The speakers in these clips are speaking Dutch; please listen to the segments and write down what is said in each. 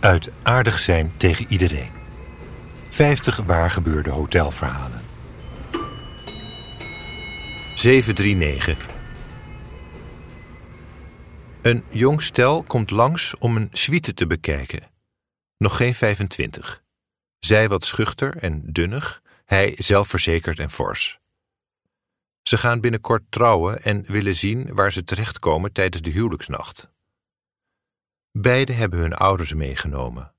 Uit aardig zijn tegen iedereen. 50 waargebeurde hotelverhalen. 739. Een jong stel komt langs om een suite te bekijken. Nog geen 25. Zij wat schuchter en dunnig, hij zelfverzekerd en fors. Ze gaan binnenkort trouwen en willen zien waar ze terechtkomen tijdens de huwelijksnacht. Beiden hebben hun ouders meegenomen.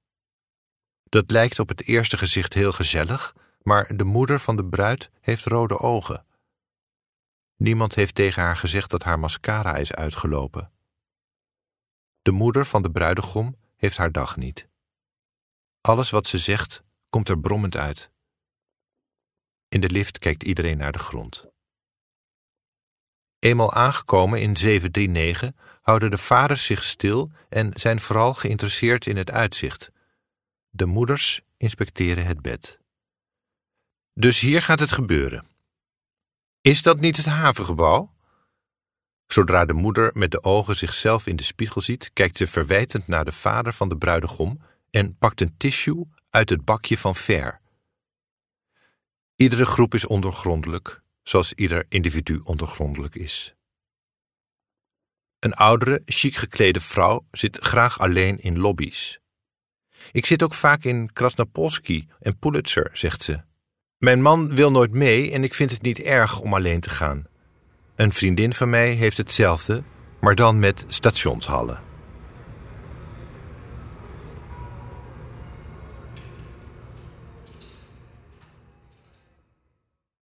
Dat lijkt op het eerste gezicht heel gezellig, maar de moeder van de bruid heeft rode ogen. Niemand heeft tegen haar gezegd dat haar mascara is uitgelopen. De moeder van de bruidegom heeft haar dag niet. Alles wat ze zegt komt er brommend uit. In de lift kijkt iedereen naar de grond. Eenmaal aangekomen in 739 houden de vaders zich stil en zijn vooral geïnteresseerd in het uitzicht. De moeders inspecteren het bed. Dus hier gaat het gebeuren. Is dat niet het havengebouw? Zodra de moeder met de ogen zichzelf in de spiegel ziet, kijkt ze verwijtend naar de vader van de bruidegom en pakt een tissue uit het bakje van Ver. Iedere groep is ondergrondelijk, zoals ieder individu ondergrondelijk is. Een oudere, chic geklede vrouw zit graag alleen in lobby's. Ik zit ook vaak in Krasnapolski en Pulitzer, zegt ze. Mijn man wil nooit mee en ik vind het niet erg om alleen te gaan. Een vriendin van mij heeft hetzelfde, maar dan met stationshallen.